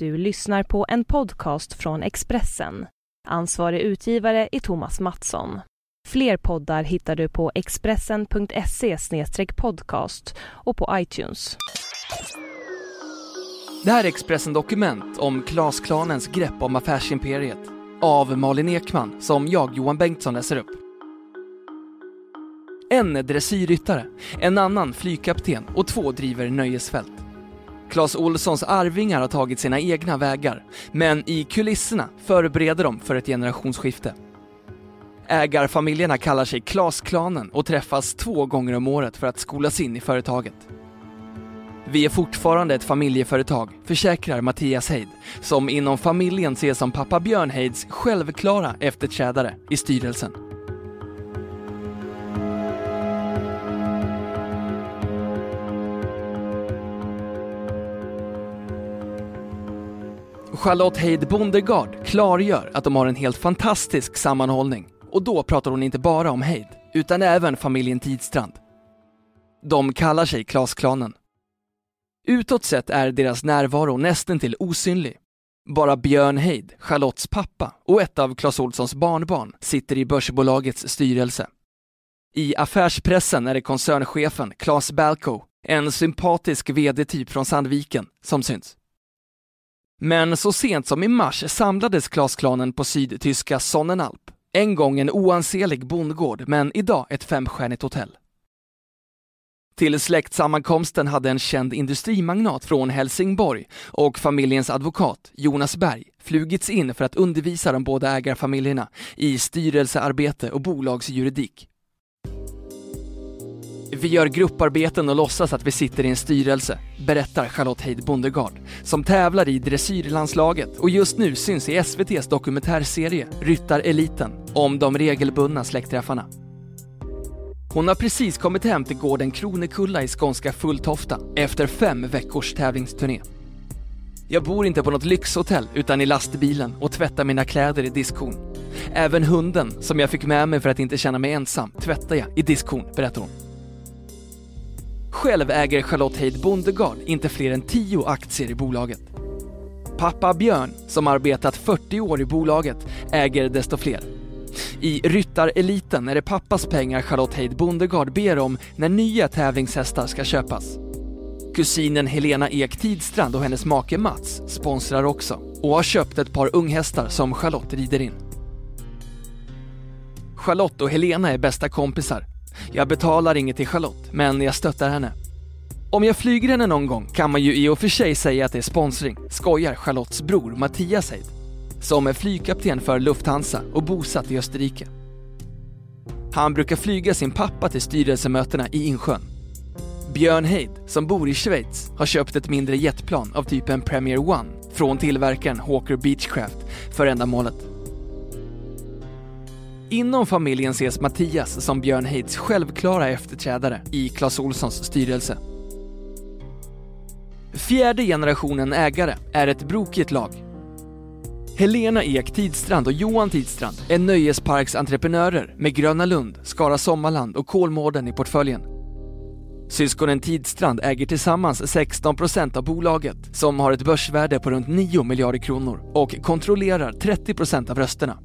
Du lyssnar på en podcast från Expressen. Ansvarig utgivare är Thomas Mattsson. Fler poddar hittar du på expressen.se podcast och på iTunes. Det här är Expressen Dokument om Klasklanens grepp om affärsimperiet av Malin Ekman som jag, Johan Bengtsson, läser upp. En är dressyrryttare, en annan flygkapten och två driver nöjesfält. Clas Olssons arvingar har tagit sina egna vägar, men i kulisserna förbereder de för ett generationsskifte. Ägarfamiljerna kallar sig Klasklanen och träffas två gånger om året för att skolas in i företaget. Vi är fortfarande ett familjeföretag, försäkrar Mattias Heid, som inom familjen ses som pappa Björn Heids självklara efterträdare i styrelsen. Charlotte Heid Bondegard klargör att de har en helt fantastisk sammanhållning och då pratar hon inte bara om Heid, utan även familjen Tidstrand. De kallar sig Klasklanen. Utåt sett är deras närvaro nästan till osynlig. Bara Björn Heid, Charlottes pappa och ett av Clas Olssons barnbarn sitter i börsbolagets styrelse. I affärspressen är det koncernchefen Claes Balko, en sympatisk vd-typ från Sandviken, som syns. Men så sent som i mars samlades Klasklanen på sydtyska Sonnenalp. En gång en oansenlig bondgård, men idag ett femstjärnigt hotell. Till släktsammankomsten hade en känd industrimagnat från Helsingborg och familjens advokat, Jonas Berg, flugits in för att undervisa de båda ägarfamiljerna i styrelsearbete och bolagsjuridik. Vi gör grupparbeten och låtsas att vi sitter i en styrelse, berättar Charlotte Heid Bondegard, som tävlar i dressyrlandslaget och just nu syns i SVTs dokumentärserie Ryttareliten om de regelbundna släktträffarna. Hon har precis kommit hem till gården Kronekulla i skånska Fulltofta efter fem veckors tävlingsturné. Jag bor inte på något lyxhotell utan i lastbilen och tvättar mina kläder i diskhon. Även hunden, som jag fick med mig för att inte känna mig ensam, tvättar jag i diskhon, berättar hon. Själv äger Charlotte Heid Bondegard inte fler än 10 aktier i bolaget. Pappa Björn, som arbetat 40 år i bolaget, äger desto fler. I ryttareliten är det pappas pengar Charlotte Heid Bondegard ber om när nya tävlingshästar ska köpas. Kusinen Helena Ek Tidstrand och hennes make Mats sponsrar också och har köpt ett par unghästar som Charlotte rider in. Charlotte och Helena är bästa kompisar jag betalar inget till Charlotte, men jag stöttar henne. Om jag flyger henne någon gång kan man ju i och för sig säga att det är sponsring, skojar Charlottes bror Mattias Heid, som är flygkapten för Lufthansa och bosatt i Österrike. Han brukar flyga sin pappa till styrelsemötena i Insjön. Björn Heid, som bor i Schweiz, har köpt ett mindre jetplan av typen Premier One från tillverkaren Hawker Beechcraft för ändamålet. Inom familjen ses Mattias som Björn Heids självklara efterträdare i Clas Olssons styrelse. Fjärde generationen ägare är ett brokigt lag. Helena Ek Tidstrand och Johan Tidstrand är nöjesparksentreprenörer med Gröna Lund, Skara Sommarland och Kolmården i portföljen. Syskonen Tidstrand äger tillsammans 16% av bolaget som har ett börsvärde på runt 9 miljarder kronor och kontrollerar 30% av rösterna.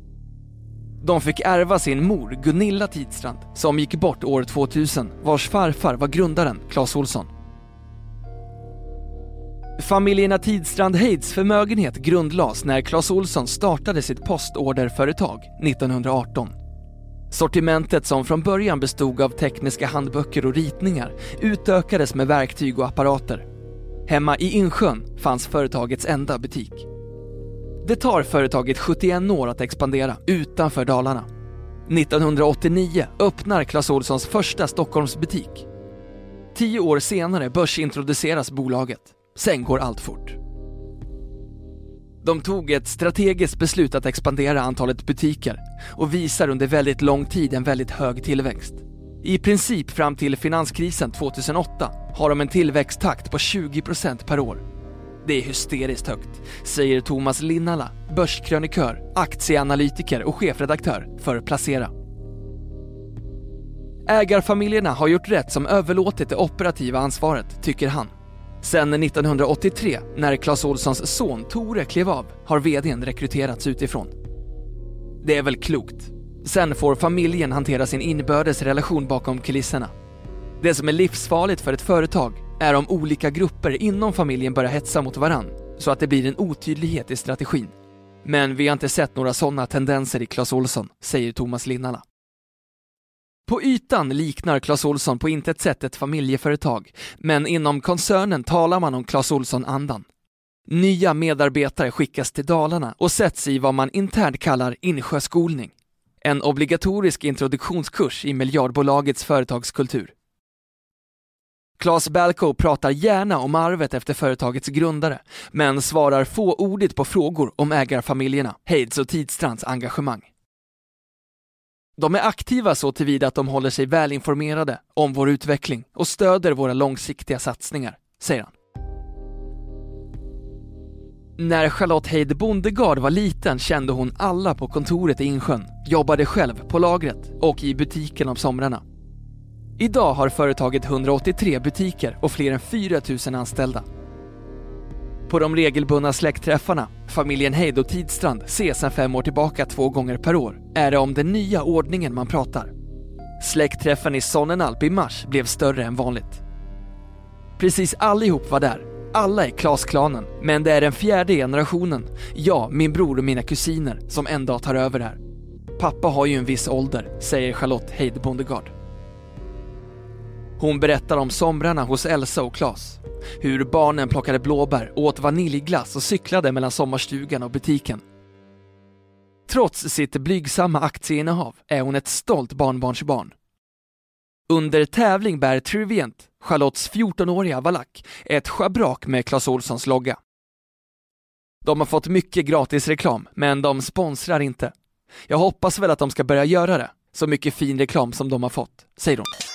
De fick ärva sin mor Gunilla Tidstrand som gick bort år 2000 vars farfar var grundaren Clas Olsson. Familjerna Tidstrand Heids förmögenhet grundlades när Clas Olsson startade sitt postorderföretag 1918. Sortimentet som från början bestod av tekniska handböcker och ritningar utökades med verktyg och apparater. Hemma i Insjön fanns företagets enda butik. Det tar företaget 71 år att expandera utanför Dalarna. 1989 öppnar Clas Ohlsons första Stockholmsbutik. Tio år senare börsintroduceras bolaget. Sen går allt fort. De tog ett strategiskt beslut att expandera antalet butiker och visar under väldigt lång tid en väldigt hög tillväxt. I princip fram till finanskrisen 2008 har de en tillväxttakt på 20% per år det är hysteriskt högt, säger Thomas Linnala, börskrönikör, aktieanalytiker och chefredaktör för Placera. Ägarfamiljerna har gjort rätt som överlåtit det operativa ansvaret, tycker han. Sedan 1983, när Clas Olssons son Tore klev av, har VDn rekryterats utifrån. Det är väl klokt. Sen får familjen hantera sin inbördes relation bakom kulisserna. Det som är livsfarligt för ett företag är om olika grupper inom familjen börjar hetsa mot varann, så att det blir en otydlighet i strategin. Men vi har inte sett några sådana tendenser i Clas Olsson, säger Thomas Linnala. På ytan liknar Clas Olsson på intet sätt ett familjeföretag, men inom koncernen talar man om Clas Olsson-andan. Nya medarbetare skickas till Dalarna och sätts i vad man internt kallar insjöskolning. En obligatorisk introduktionskurs i miljardbolagets företagskultur. Claes Balko pratar gärna om arvet efter företagets grundare, men svarar fåordigt på frågor om ägarfamiljerna, Heids och Tidstrands engagemang. De är aktiva så tillvida att de håller sig välinformerade om vår utveckling och stöder våra långsiktiga satsningar, säger han. När Charlotte Heid Bondegard var liten kände hon alla på kontoret i Insjön, jobbade själv på lagret och i butiken om somrarna. Idag har företaget 183 butiker och fler än 4 000 anställda. På de regelbundna släktträffarna, familjen Heid och Tidstrand ses sedan fem år tillbaka två gånger per år, är det om den nya ordningen man pratar. Släktträffen i Sonnenalp i mars blev större än vanligt. Precis allihop var där. Alla är Klas-klanen, men det är den fjärde generationen, jag, min bror och mina kusiner, som en dag tar över här. Pappa har ju en viss ålder, säger Charlotte Heid Bondegard. Hon berättar om somrarna hos Elsa och Klas. Hur barnen plockade blåbär, åt vaniljglass och cyklade mellan sommarstugan och butiken. Trots sitt blygsamma aktieinnehav är hon ett stolt barnbarnsbarn. Under tävling bär Trivient, Charlottes 14-åriga valack, ett schabrak med Clas Ohlsons logga. De har fått mycket gratis reklam, men de sponsrar inte. Jag hoppas väl att de ska börja göra det, så mycket fin reklam som de har fått, säger hon.